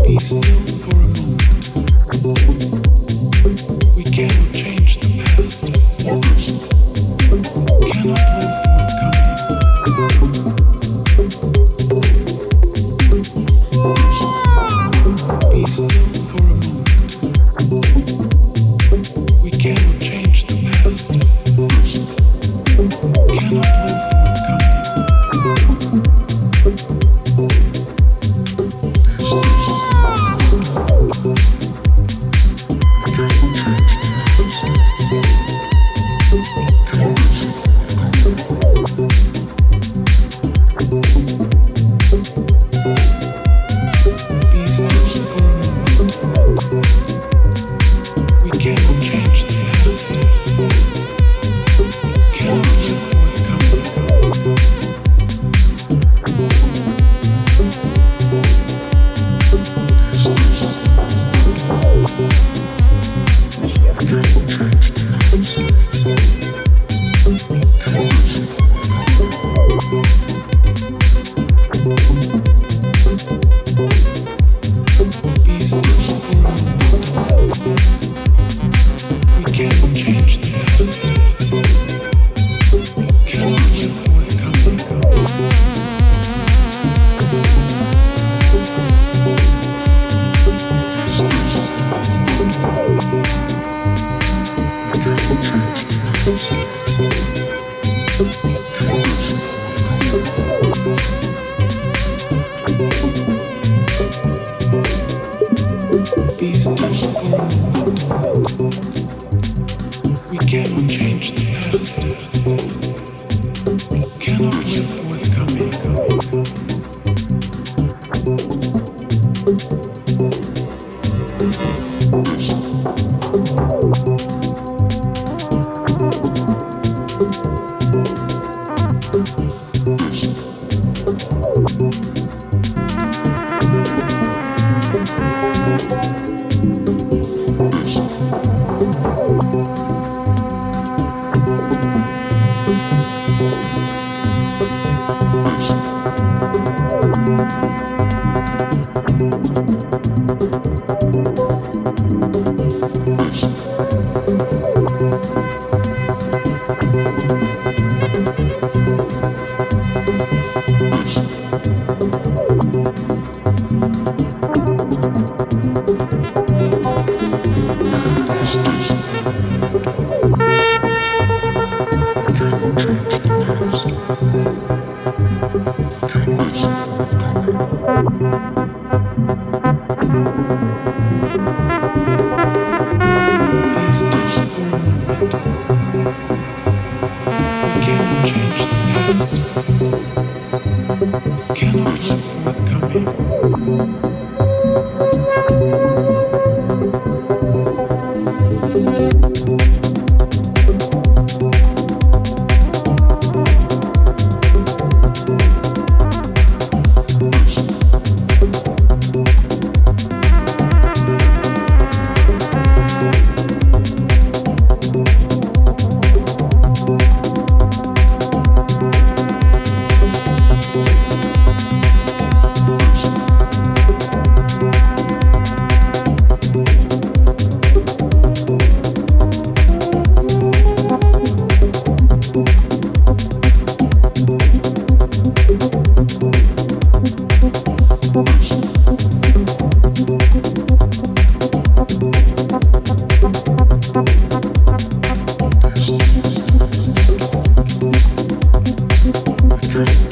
Be still for a moment. We cannot change. Christmas.